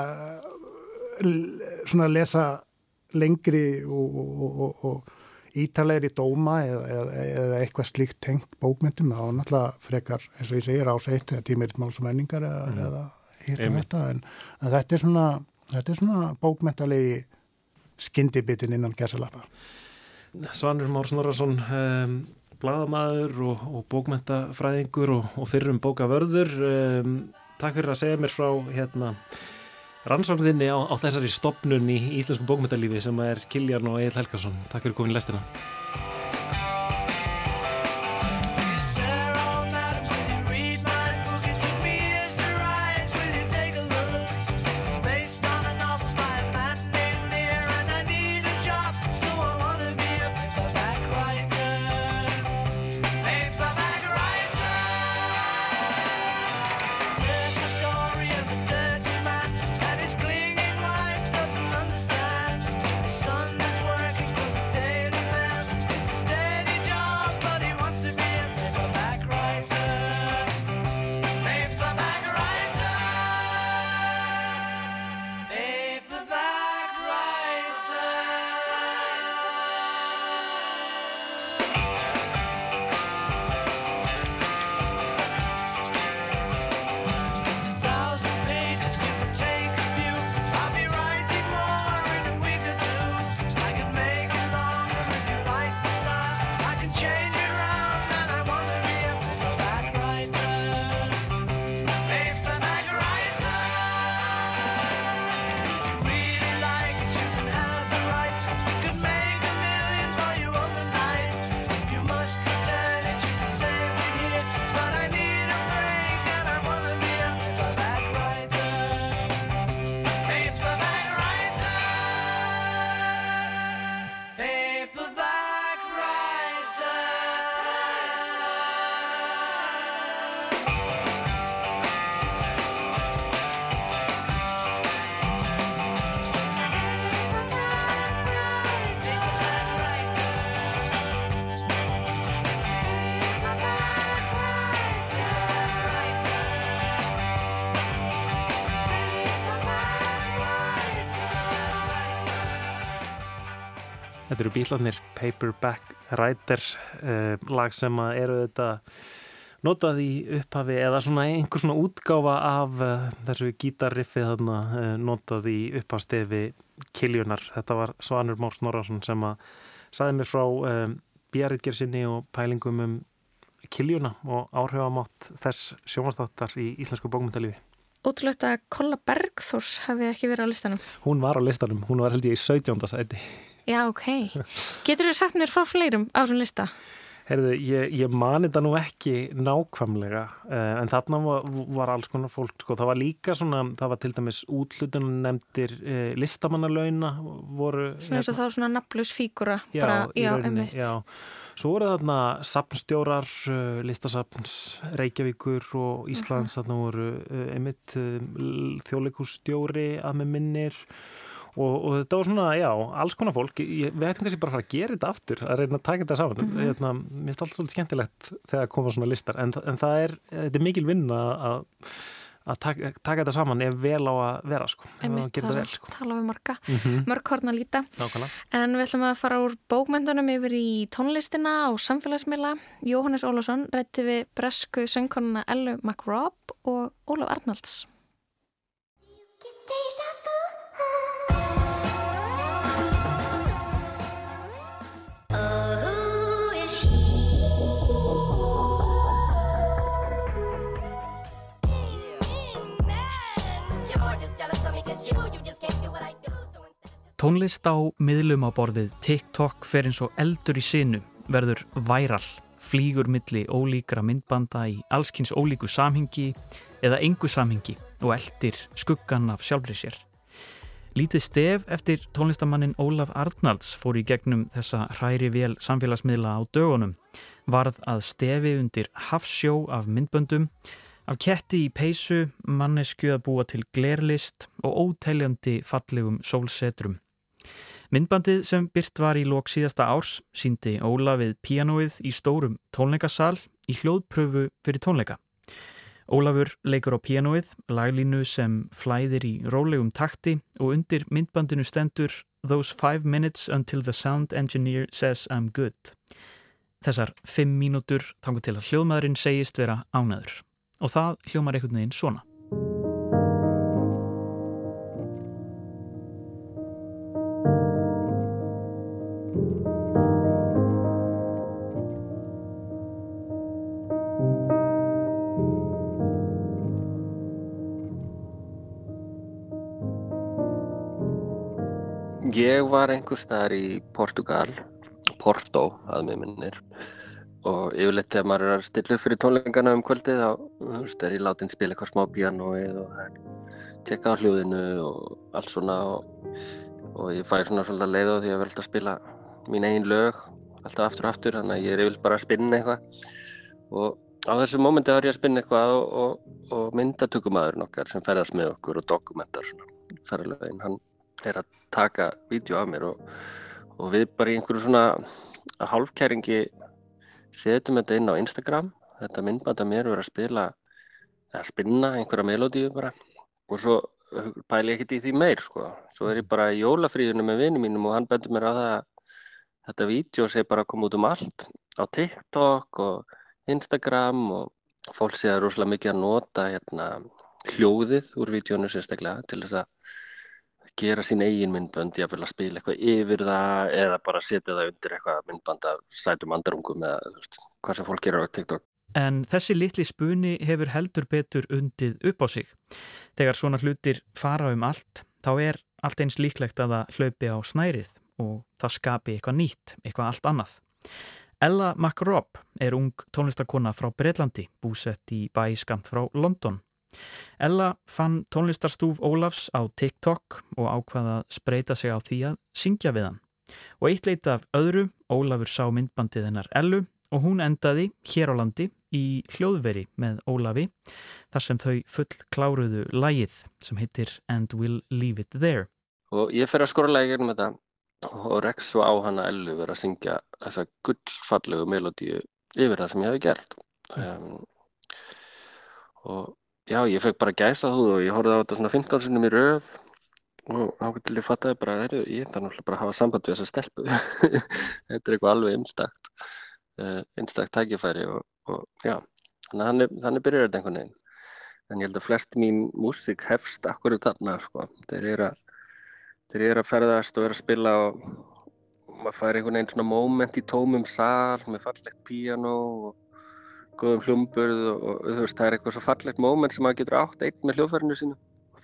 l- svona lesa lengri og, og, og, og ítalegri dóma eða, eða, eða eitthvað slíkt tengt bókmyndum þá náttúrulega frekar, eins og ég segir, áseitt eða tímiritt máls og menningar eða, eða hitt og þetta. En, en þetta er svona þetta er svona bókmyndalegi skyndibitinn innan gæsalappa. Svanur Már Snorarsson um, bladamaður og, og bókmentafræðingur og, og fyrrum bókavörður. Um, takk fyrir að segja mér frá hérna rannsókninni á, á þessari stopnun í íslensku bókmentalífi sem er Kiljan og Egil Helgarsson takk fyrir komin í lestina Þetta eru bílarnir Paperback Writer uh, lag sem að eru þetta notað í upphafi eða svona einhver svona útgáfa af uh, þessu gítarriffið þarna uh, notað í upphafstefi Kiljunar. Þetta var Svanur Mór Snorarsson sem að saði mér frá um, bjaritgersinni og pælingum um Kiljuna og áhrifamátt þess sjómanstáttar í íslensku bókmyndalífi. Ótrúlegt að Kolla Bergþórs hefði ekki verið á listanum. Hún var á listanum, hún var held ég í 17. sæti. Já, ok. Getur þú sagt mér frá fleirum á þessum lista? Herðu, ég, ég mani þetta nú ekki nákvæmlega uh, en þarna var, var alls konar fólk sko. það var líka svona, það var til dæmis útlutunum nefndir uh, listamannalauna voru Svona eins og hérna- þá svona nafnlaus fígura Já, bara, já, rauninni, einmitt. já. Svo voru þarna sapnstjórar, uh, listasapns Reykjavíkur og Íslands Mhm. þarna voru uh, einmitt uh, þjóðleikússtjóri að með minnir og, og þetta var svona, já, alls konar fólk ég, við ættum kannski bara að fara að gera þetta aftur að reyna að taka þetta saman mm. -hmm. mér finnst alltaf svolítið skemmtilegt þegar koma svona listar en, en það er, þetta er mikil vinna að að taka, taka þetta saman er vel á að vera sko, Einmitt, maður gerir þetta vel sko. tala við marga, Mhm. mörg horn að líta Nákvæmlega. en við ætlum að fara úr bókmyndunum yfir í tónlistina og samfélagsmiðla Jóhannes Ólafsson rætti við bresku söngkonuna Ellu McRobb og Ólaf Arnalds Tónlist á miðlum á borðið TikTok fer eins og eldur í sinu, verður væral, flýgur milli ólíkra myndbanda í allskynns ólíku samhengi eða engu samhengi og eldir skuggan af sjálfri sér. Lítið stef eftir tónlistamannin Ólaf Arnalds fór í gegnum þessa hræri vel samfélagsmiðla á dögunum, varð að stefi undir hafsjó af myndböndum, af ketti í peysu, mannesku að búa til glerlist og óteljandi fallegum sólsetrum. Myndbandið sem byrt var í lok síðasta árs síndi Óla við píanóið í stórum tónleikasal í hljóðpröfu fyrir tónleika. Ólafur leikur á píanóið, laglínu sem flæðir í rólegum takti og undir myndbandinu stendur Those five minutes until the sound engineer says I'm good. Þessar fimm mínútur þangu til að hljóðmaðurinn segist vera ánæður. Og það hljómar einhvern veginn svona. Ég var einhver staðar í Portugal, Porto að mig minnir. Og yfirleitt þegar maður er að stilla upp fyrir tónleikana um kvöldið þá þú veist, er ég látin spila eitthvað smá píanóið og það er tjekka á hljóðinu og allt svona og, og ég fæ svona svolítið leið á því að vil alltaf spila mín eigin lög alltaf aftur og aftur þannig að ég er yfirleitt bara að spinna eitthvað. Og á þessu mómenti var ég að spinna eitthvað og, og, og myndatökumæðurinn okkar sem ferðast með okkur og dokumentar svona ferðalögin, hann er að taka vídeo af mér og, og við bara í einhverju svona hálfkæringi setjum þetta inn á Instagram. Þetta myndband af mér verið að spila eða spinna einhverja melodíu bara. Og svo pæli ég ekkert í því meir sko. svo er ég bara í jólafríðinu með vinið mínum og hann bendur mér á það að þetta vídeo sé bara að koma út um allt. Á TikTok og Instagram og fólk sé að rosalega mikið að nota hérna, hljóðið úr vídjónu sérstaklega til þess að gera sín eigin myndbönd, vil að spila eitthvað yfir það eða bara setja það undir eitthvað myndband af sætum andarungum eða veist, hvað sem fólk gerir á TikTok. En þessi litli spuni hefur heldur betur undið upp á sig. Þegar svona hlutir fara um allt, þá er allt eins líklegt að það hlaupi á snærið og það skapi eitthvað nýtt, eitthvað allt annað. Ella McRobb er ung tónlistakona frá Breitlandi, búsett í bæ skamt frá London. Ella fann tónlistarstúf Ólafs á TikTok og ákvaða að spreita sig á því að syngja við hann. Og eitt leita af öðru, Ólafur sá myndbandið hennar Ellu og hún endaði hér á landi í hljóðveri með Ólafi þar sem þau full kláruðu lægið sem heitir And We'll Leave It There. Og ég fer að skora lægi gegnum þetta og rekk svo á hana Ellu verið að syngja þessa gullfallegu melodíu yfir það sem ég hafi gert. Um, og já, ég fekk bara gæsa þú og ég horfði á þetta svona 15 sinnum í röð og þá til ég fattaði bara, heru, ég þarf náttúrulega bara að hafa samband við þessa stelpu. þetta er eitthvað alveg einstakt, uh, einstakt tækifæri og, og já, þannig að þannig, þannig byrjar þetta einhvern veginn en ég held að flest mín músík hefst akkurat þarna sko. þeir eru að þeir eru að ferðast og eru að spila og maður fær einhvern veginn svona moment í tómum sál með fallegt píano og góðum hljómburð og, þú veist það er eitthvað svo fallegt moment sem maður getur átt einn með hljóðfærinu sínu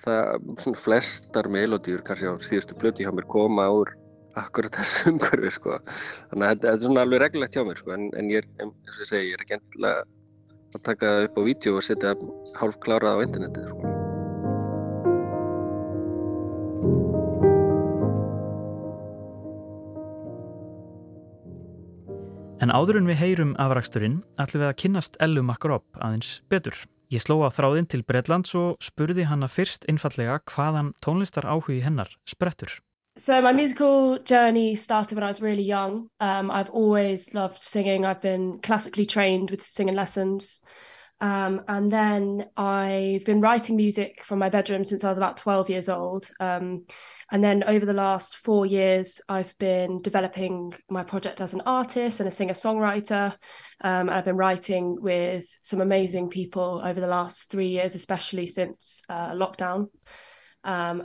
það, svona flestar melodýr kannski á síðustu blöti hjá mér koma úr akkurat þessu umhverfi sko. þannig að þetta er svona alveg reglulegt hjá mér sko. en, en ég er, eins og ég segi, ég er ekki endilega að taka það upp á vídeo og setja hálf klárað á internetið sko. En áður en við heyrum afraksturinn ætlum við að kynnast Ellu Makarop aðeins betur. Ég sló á þráðinn til Breitlands og spurði hanna fyrst einfallega hvaðan tónlistar áhugi hennar sprettur. So my musical journey started when I was really young. Um, I've always loved singing. I've been classically trained with singing lessons. Um, and then I've been writing music from my bedroom since I was about 12 years old. Um, and then over the last four years, I've been developing my project as an artist and a singer songwriter. Um, and I've been writing with some amazing people over the last three years, especially since uh, lockdown. Um,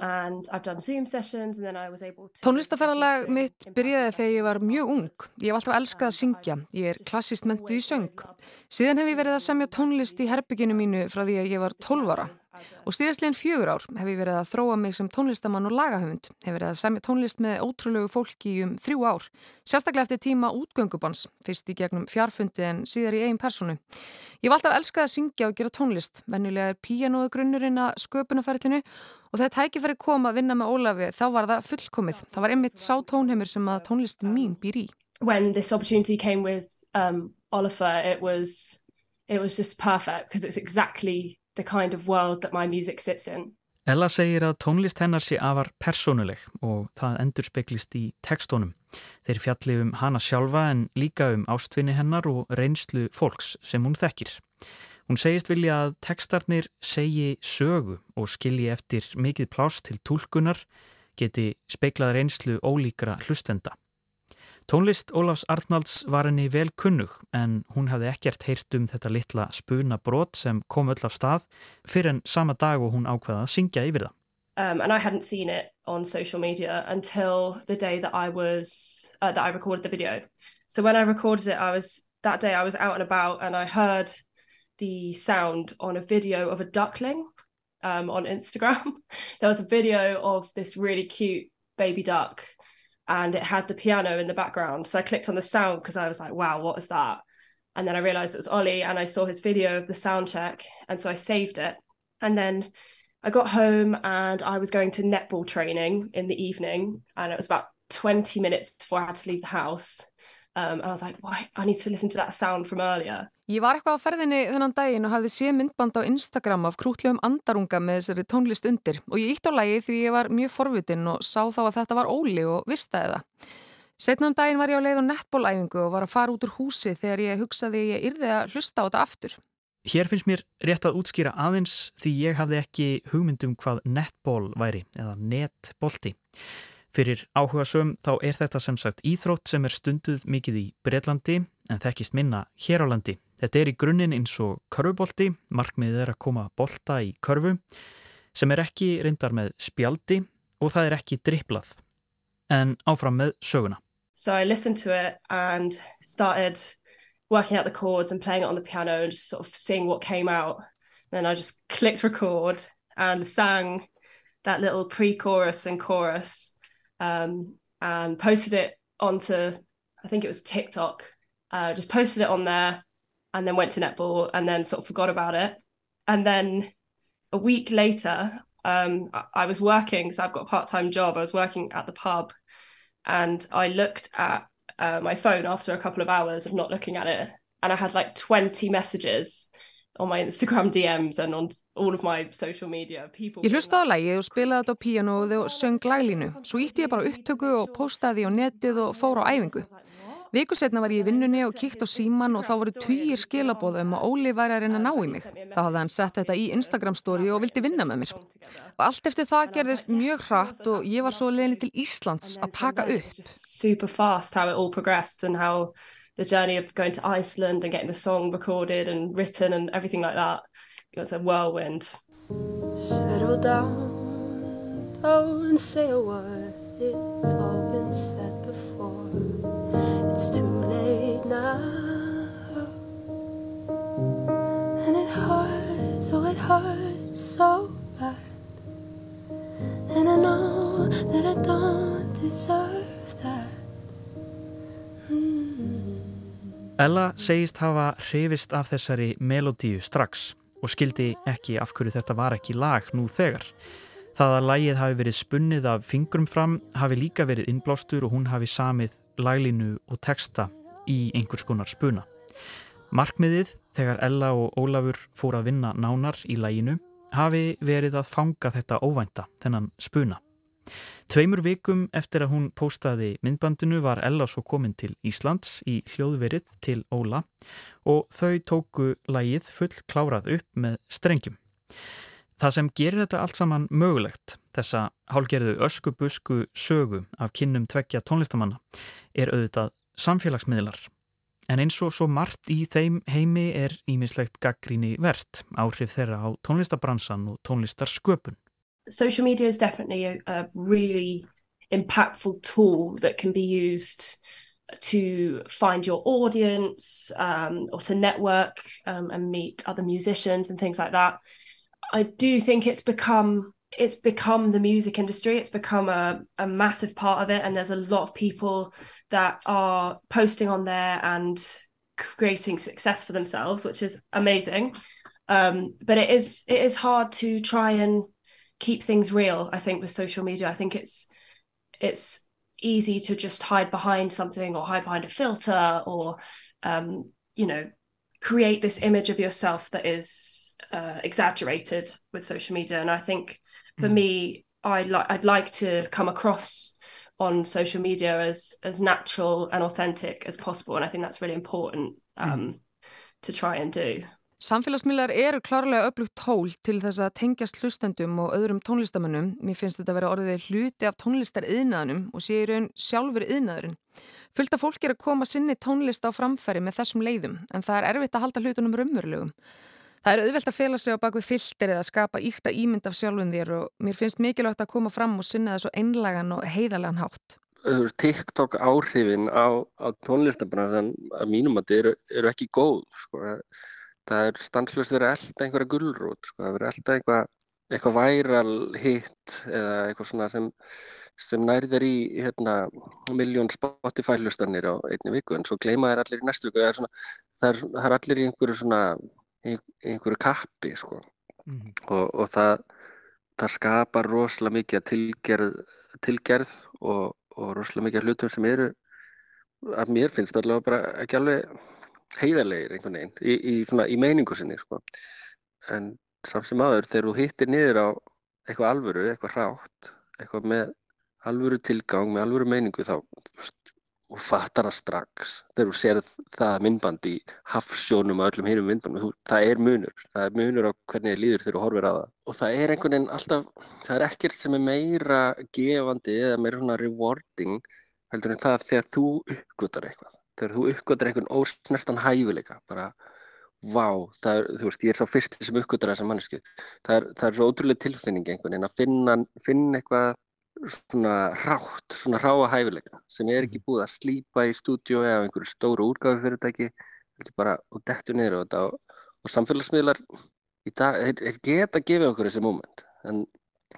Tónlistaferðalag mitt byrjaði þegar ég var mjög ung. Ég hef alltaf elskað að syngja. Ég er klassist mentu í söng. Síðan hef ég verið að semja tónlist í herbygginu mínu frá því að ég var 12 ára. Og síðastleginn fjögur ár hef ég verið að þróa mig sem tónlistamann og lagahöfund. Hef verið að semja tónlist með ótrúlegu fólki um þrjú ár. Sérstaklega eftir tíma útgöngubans, fyrst í gegnum fjarfundi en síðar í eigin personu. Ég valdi að elska að syngja og gera tónlist. Vennulega er píanóðu grunnurinn að sköpunafæritinu og þegar tækifæri kom að vinna með Ólafi þá var það fullkomið. Það var einmitt sá tónheimur sem að tónlistin mín býr í. When this opportunity came with um, Oliver it was, it was just perfect because it's exactly the kind of world that my music sits in. Ella segir að tónlist hennar sé afar persónuleg og það endur speklist í tekstónum. Þeir fjalli um hana sjálfa en líka um ástvinni hennar og reynslu fólks sem hún þekkir. Hún segist vilja að tekstarnir segi sögu og skilji eftir mikið pláss til tólkunar geti speiklað reynslu ólíkra hlustenda. Tónlist Ólafs Arnalds var henni vel kunnug en hún hafði ekkert heyrt um þetta litla spuna brot sem kom öll af stað fyrir en sama dag og hún ákveða að syngja yfir það. Um, and I hadn't seen it on social media until the day that I was uh, that I recorded the video. So when I recorded it, I was that day I was out and about and I heard the sound on a video of a duckling um, on Instagram. there was a video of this really cute baby duck and it had the piano in the background. So I clicked on the sound because I was like, wow, what is that? And then I realized it was Ollie and I saw his video of the sound check. And so I saved it. And then I got home and I was going to netball training in the evening. And it was about 20 minutes before I had to leave the house. Um, and I was like, why? I need to listen to that sound from earlier. Ég var eitthvað á ferðinni þennan daginn og hafði sé myndband á Instagram af krútlegum andarunga með þessari tónlist undir og ég ítt á lagi því ég var mjög forvitin og sá þá að þetta var óli og vistaði það. Setna um daginn var ég á leið á nettbólæfingu og var að fara út úr húsi þegar ég hugsaði ég yrði að hlusta á þetta aftur. Hér finnst mér rétt að útskýra aðeins því ég hafði ekki hugmyndum hvað nettból væri eða netbólti. Fyrir áhuga söm þá er þetta sem sagt íþrótt sem er stunduð mikið í Breitlandi en þekkist minna hér á landi. Þetta er í grunninn eins og körfubolti, markmiðið er að koma bolta í körfu sem er ekki reyndar með spjaldi og það er ekki dripplað. En áfram með söguna. So I listened to it and started working out the chords and playing it on the piano and just sort of seeing what came out. Then I just clicked record and sang that little pre-chorus and chorus um, and posted it onto, I think it was TikTok, uh, just posted it on there and then went to netball and then sort of forgot about it. And then a week later, um, I was working, so I've got a part time job. I was working at the pub and I looked at uh, my phone after a couple of hours of not looking at it. And I had like 20 messages on my Instagram DMs and on all of my social media. People ég hlusta á lægi og spilaði þetta á píanóðu og söng laglínu. Svo ítti ég bara upptöku og postaði á netið og fór á æfingu. Viku setna var ég í vinnunni og kíkt á síman og þá voru týjir skilabóðum og Óli væri að reyna að ná í mig. Þá hafði hann sett þetta í Instagram story og vildi vinna með mér. Og allt eftir það gerðist mjög hratt og ég var svo leðinni til Íslands að taka upp. Super fast how it all progressed and how the journey of going to Iceland and getting the song recorded and written and everything like that. It was a whirlwind. Settle down, don't say a word. It's all been said before. Hurts so bad. And I know that I don't deserve that. Mm. Ella segist hafa hrifist af þessari melodíu strax og skildi ekki af hverju þetta var ekki lag nú þegar. Það að lagið hafi verið spunnið af fingrum fram hafi líka verið innblástur og hún hafi samið laglínu og texta í einhvers konar spuna. Markmiðið þegar Ella og Ólafur fór að vinna nánar í laginu hafi verið að fanga þetta óvænta, þennan spuna. Tveimur vikum eftir að hún postaði myndbandinu var Ella svo komin til Íslands í hljóðverið til Óla og þau tóku lagið full klárað upp með strengjum. Það sem gerir þetta allt saman mögulegt, þessa hálgerðu öskubusku sögu af kynnum tveggja tónlistamanna, er auðvitað samfélagsmiðlar. En eins og svo margt í þeim heimi er ímislegt gaggríni verðt, áhrif þeirra á tónlistabransan og tónlistarsköpun. Social media is definitely a, a really impactful tool that can be used to find your audience um, or to network um, and meet other musicians and things like that. I do think it's become it's become the music industry. It's become a, a massive part of it, and there's a lot of people that are posting on there and creating success for themselves, which is amazing. Um, but it is it is hard to try and keep things real. I think with social media, I think it's it's easy to just hide behind something or hide behind a filter or um, you know create this image of yourself that is uh, exaggerated with social media. And I think for mm. me, I like I'd like to come across on social media as as natural and authentic as possible, and I think that's really important um, mm. to try and do. Samfélagsmiðlar eru klárlega öflugt tól til þess að tengjast hlustendum og öðrum tónlistamönnum. Mér finnst þetta að vera orðið hluti af tónlistar yðnaðunum og sé í raun sjálfur yðnaðurinn. Fullt af fólk er að koma sinni tónlist á framfæri með þessum leiðum en það er erfitt að halda hlutunum raunverulegum. Það er auðvelt að fela sig á bakvið filter eða skapa íkta ímynd af sjálfum þér og mér finnst mikilvægt að koma fram og sinna það svo einlagan og heiðarlegan hátt. TikTok áhrifin á, á tónlistabransan að mínum að þetta eru, eru ekki góð sko. Það er stanslust verið elda einhverja gullrút, sko, það verið elda eitthvað eitthvað væral hitt eða eitthvað svona sem, sem nærðir í hérna, miljón Spotify hlustanir á einni viku en svo gleyma þær allir í næstu viku. Það er, svona, það er, það er allir í einhverju svona í einhverju kappi sko. mm -hmm. og, og það það skapar rosalega mikið tilgerð, tilgerð og, og rosalega mikið hlutum sem eru að mér finnst allavega bara ekki alveg heiðarlegir einhvern veginn í, í, svona, í meiningu sinni sko. en samt sem aður þegar þú hittir niður á eitthvað alvöru, eitthvað hrátt eitthvað með alvöru tilgang með alvöru meiningu þá og fattar það strax þegar þú sér það myndband í hafsjónum og öllum hinnum myndbandum, það er munur. Það er munur á hvernig þið líður þegar þú horfir á það. Og það er einhvern veginn alltaf það er ekkert sem er meira gefandi eða meira svona rewarding heldur en það þegar þú uppgötar eitthvað. Þegar þú uppgötar einhvern ósnertan hæfileika bara, vá, er, þú veist, ég er svo fyrst sem uppgötar þessa mannesku það er, það er svo ótrúlega tilfinning einhvern veginn að finna, finna eitthvað svona rátt, svona ráa hæfileika sem er ekki mhm. búið að slípa í stúdíu eða einhverju stóru úrgáfi fyrirtæki bara og dettu niður á þetta og, og samfélagsmiðlar í dag er, er geta að gefa okkur þessi móment en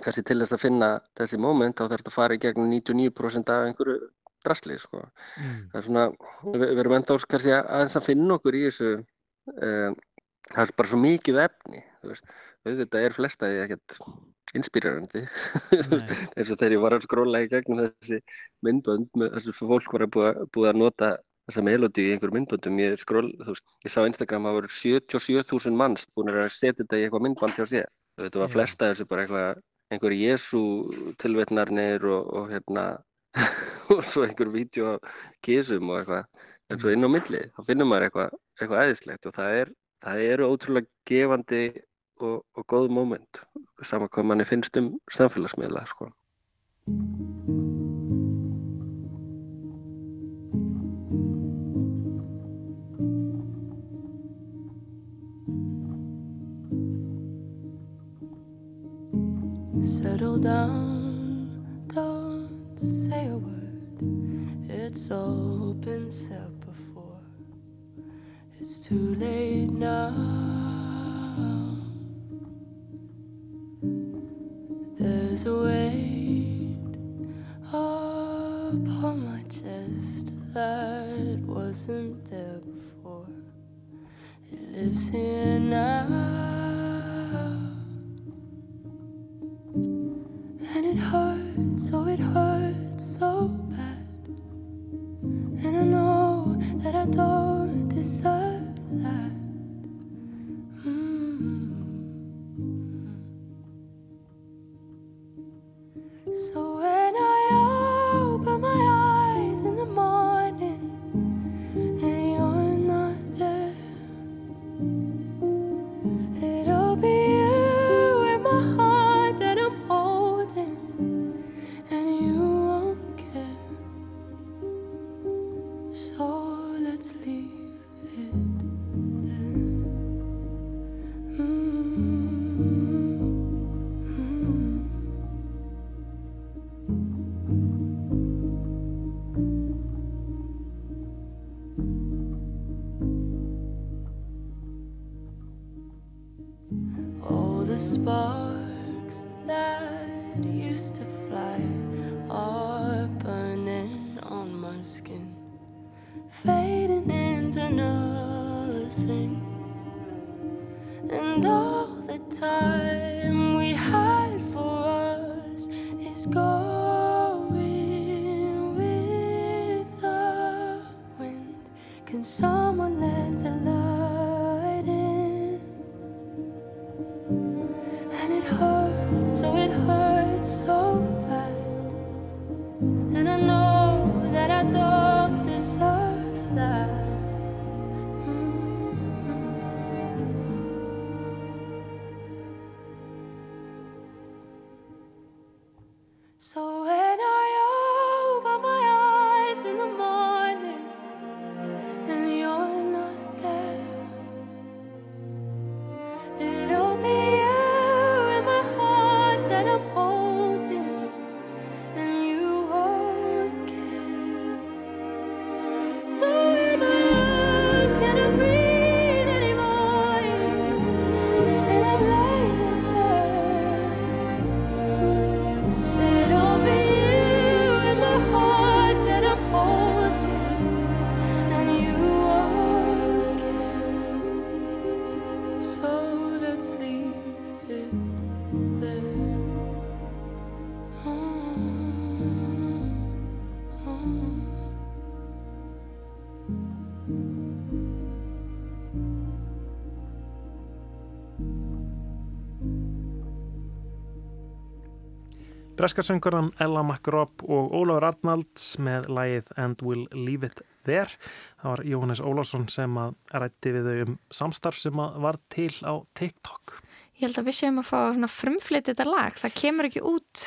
kannski til þess að finna þessi móment þá þarf þetta að fara í gegnum 99% af einhverju drasli sko. mm. það er svona, við, við erum ennþá kannski aðeins að finna okkur í þessu um, það er bara svo mikið efni auðvitað er flestaði ekkert inspírarandi eins og þegar ég var að skróla í gegnum þessi myndbönd með þessu fólk var að búa, búa að nota þessa melodi í einhverjum myndböndum. Ég, skról, veist, ég sá Instagram að það voru 77.000 manns búin að setja þetta í eitthvað myndband hjá sér. Þetta var flesta þessu bara eitthvað einhverju Jésu tilvetnarnir og, og hérna og svo einhver vídeo á kísum og eitthvað. En svo inn á milli, þá finnum maður eitthvað eitthvað æðislegt og það er það eru ótrúlega gefandi og, og góð móment sama hvað manni finnst um samfélagsmiðla sko. Settle down, don't say a word. It's all been said before. It's too late now. There's a weight upon my chest that wasn't there before. It lives here now. Breskarsönguran Ella McRobb og Ólafur Arnalds með lægið And We'll Leave It There. Það var Jóhannes Ólafsson sem að rætti við þau um samstarf sem að var til á TikTok. Ég held að við séum að fá frumflitið þetta lag. Það kemur ekki út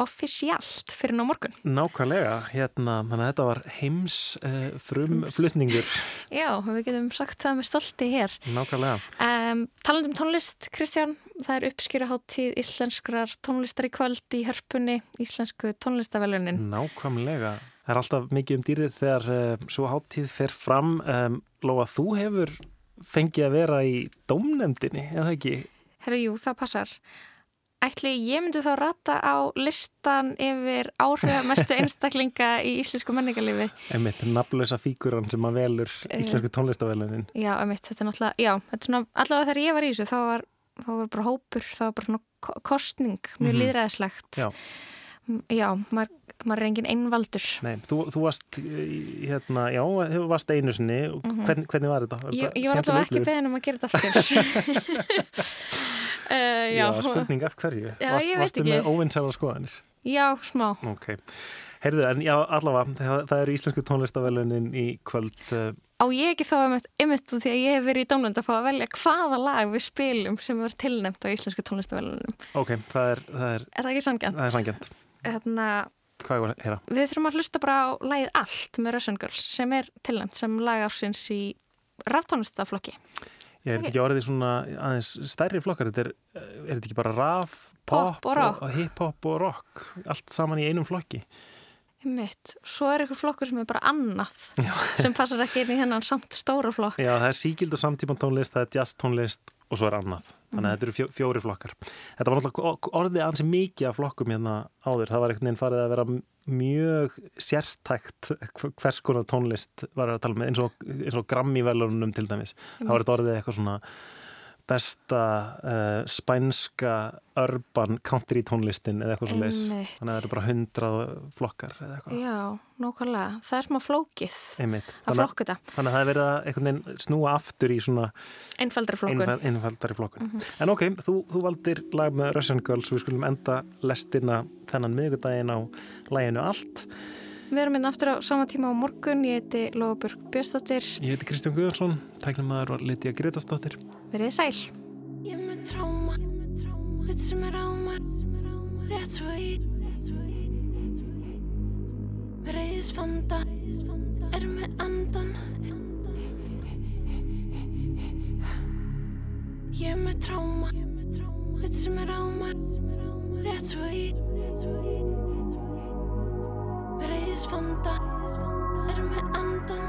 offisjált fyrir ná morgun. Nákvæmlega, hérna, þannig að þetta var heims uh, frumflutningur. Já, við getum sagt það með stolti hér. Nákvæmlega. Um, talandum tónlist, Kristján, það er uppskýraháttíð íslenskrar tónlistar í kvöld í hörpunni, íslensku tónlistavelunin. Nákvæmlega. Það er alltaf mikið um dýrið þegar uh, svo háttíð fer fram. Um, Lóa, þú hefur fengið að vera í dómnefndinni, eða ekki? Herru, jú, það passar. Ætli ég myndi þá rata á listan yfir áhrifamestu einstaklinga í íslensku menningarlifi. Emitt, nafnlösa fíkuran sem að velur íslensku tónlistavelunin. Já, emitt, þetta er náttúrulega, já, þetta er svona, allavega þegar ég var í þessu, þá var, þá var bara hópur, þá var bara svona kostning, mjög mm -hmm. líðræðislegt. Já. Já, maður, maður er engin einvaldur. Nei, þú, þú varst, hérna, já, þú varst einu sinni, mm -hmm. hvern, hvernig var þetta? Ég, ég var allavega ekki beðin um að gera þetta allir. Uh, já. já, spurning af hverju já, Varst, Varstu ekki. með óvinnsæðar skoðanir? Já, smá Ok, heyrðu, en já, allavega það, það eru íslensku tónlistavelunin í kvöld uh, Á ég ekki þá einmitt út því að ég hef verið í dómlönd að fá að velja hvaða lag við spilum sem er tilnæmt á íslensku tónlistavelunum Ok, það er Það er, er það ekki sangjant? Það er sangjant Hérna Hvað er það? Við þurfum að hlusta bara á lagið Allt með Russian Girls sem er tilnæmt sem lag ársins í ráftónlistaflokki Ég er þetta ekki orðið svona aðeins stærri flokkar, þetta er, er þetta ekki bara raf, pop, Pop og og hip-hop og rock, allt saman í einum flokki. Mitt. Svo er eitthvað flokkur sem er bara annað sem passar ekki inn í hennan samt stóra flokk. Já, það er síkild og samtíman tónlist, það er jazz tónlist og svo er annað. Þannig að Mhm. þetta eru fjó, fjóri flokkar. Þetta var náttúrulega orðið ansi mikið af flokkum hérna áður. Það var einhvern veginn farið að vera mjög sértækt hvers konar tónlist var að tala með eins og, og Grammy-velunum til dæmis. Það var þetta orðið eitthvað svona besta uh, spænska urban country tónlistin eða eitthvað svo leis. Einmitt. Þannig að það eru bara hundrað flokkar eða eitthvað. Já, nákvæmlega. Það er smá flókið Einmitt. að flokka þetta. Þannig að það er verið að einhvern veginn snúa aftur í svona Einfaldri flokkun. Einfald, einfaldari flokkun. Mhm. En ok, þú, þú valdir lag með Russian Girls, við skulum enda lestina þennan miðgudaginn á læginu allt. Við erum hérna aftur á sama tíma á morgun. Ég heiti Lóabjörg Björnsdóttir. Ég heiti Kristján Guðarsson, tæknum maður var Lítja Gretastóttir. Verið sæl. Ég með tráma Litt sem er á mér Rétt svo í Með reyðisfanda Er með andan Ég með tráma Litt sem er á mér Rétt svo í Reyðisfanda Er með andan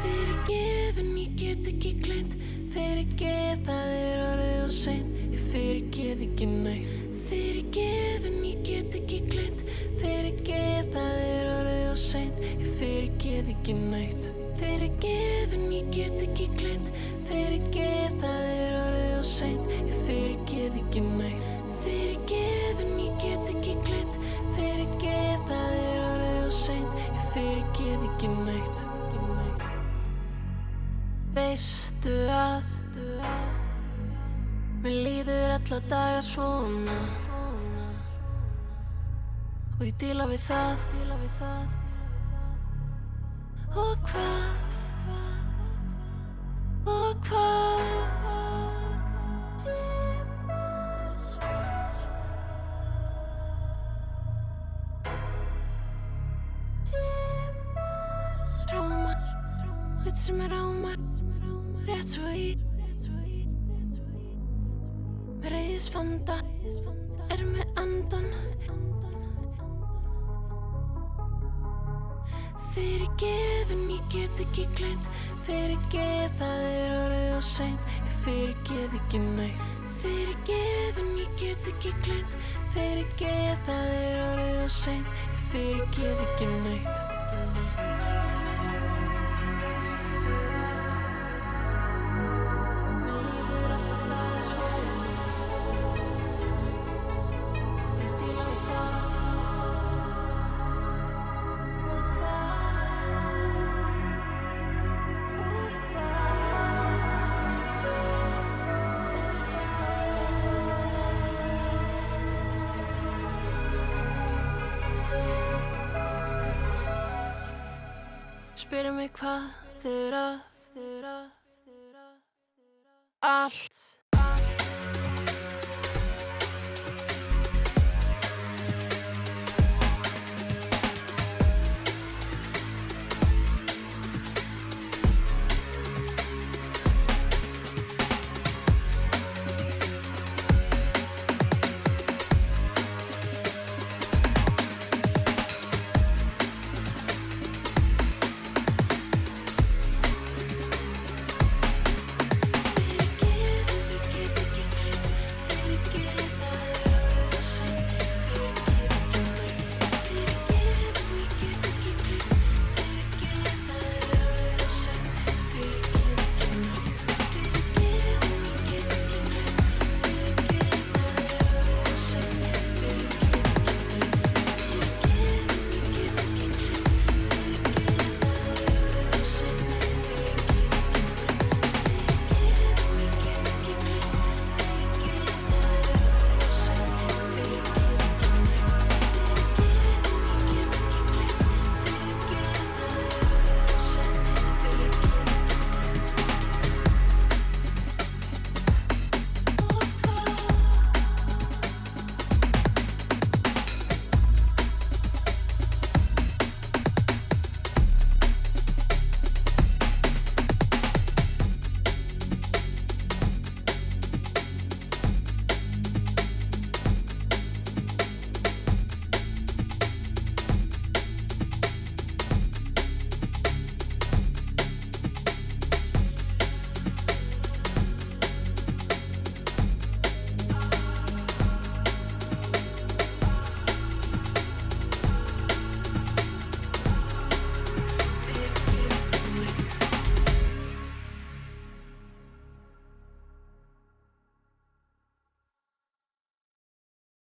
Fyrir gefin, ég get ekki gleynd Fyrir geð, það er orðið og seint Ég fyrir gef ekki nætt Fyrir gefin, ég get ekki gleynd Fyrir geð, það er orðið og seint Ég fyrir gef ekki nætt Fyrir gefin, ég get ekki gleynd Fyrir geð, það er orðið og seint Ég fyrir gef ekki nætt Fyrir gefin, ég get ekki gleynd Fyrir geð, það er orðið og seint. Ég fyrir gef ekki nætt Veistu að Mér líður alla daga svona? Og ég díla við það. Og hvað? Og hvað sem er á mér Rétt svo í. Með reyðisfanda Er með andan Fyrir gefin ég get ekki gleynd Fyrir geð það er orðið og seint. Ég fyrir gef ekki nætt Fyrir gefin ég get ekki gleynd Fyrir geð það er orðið og seint. Ég fyrir gef ekki nætt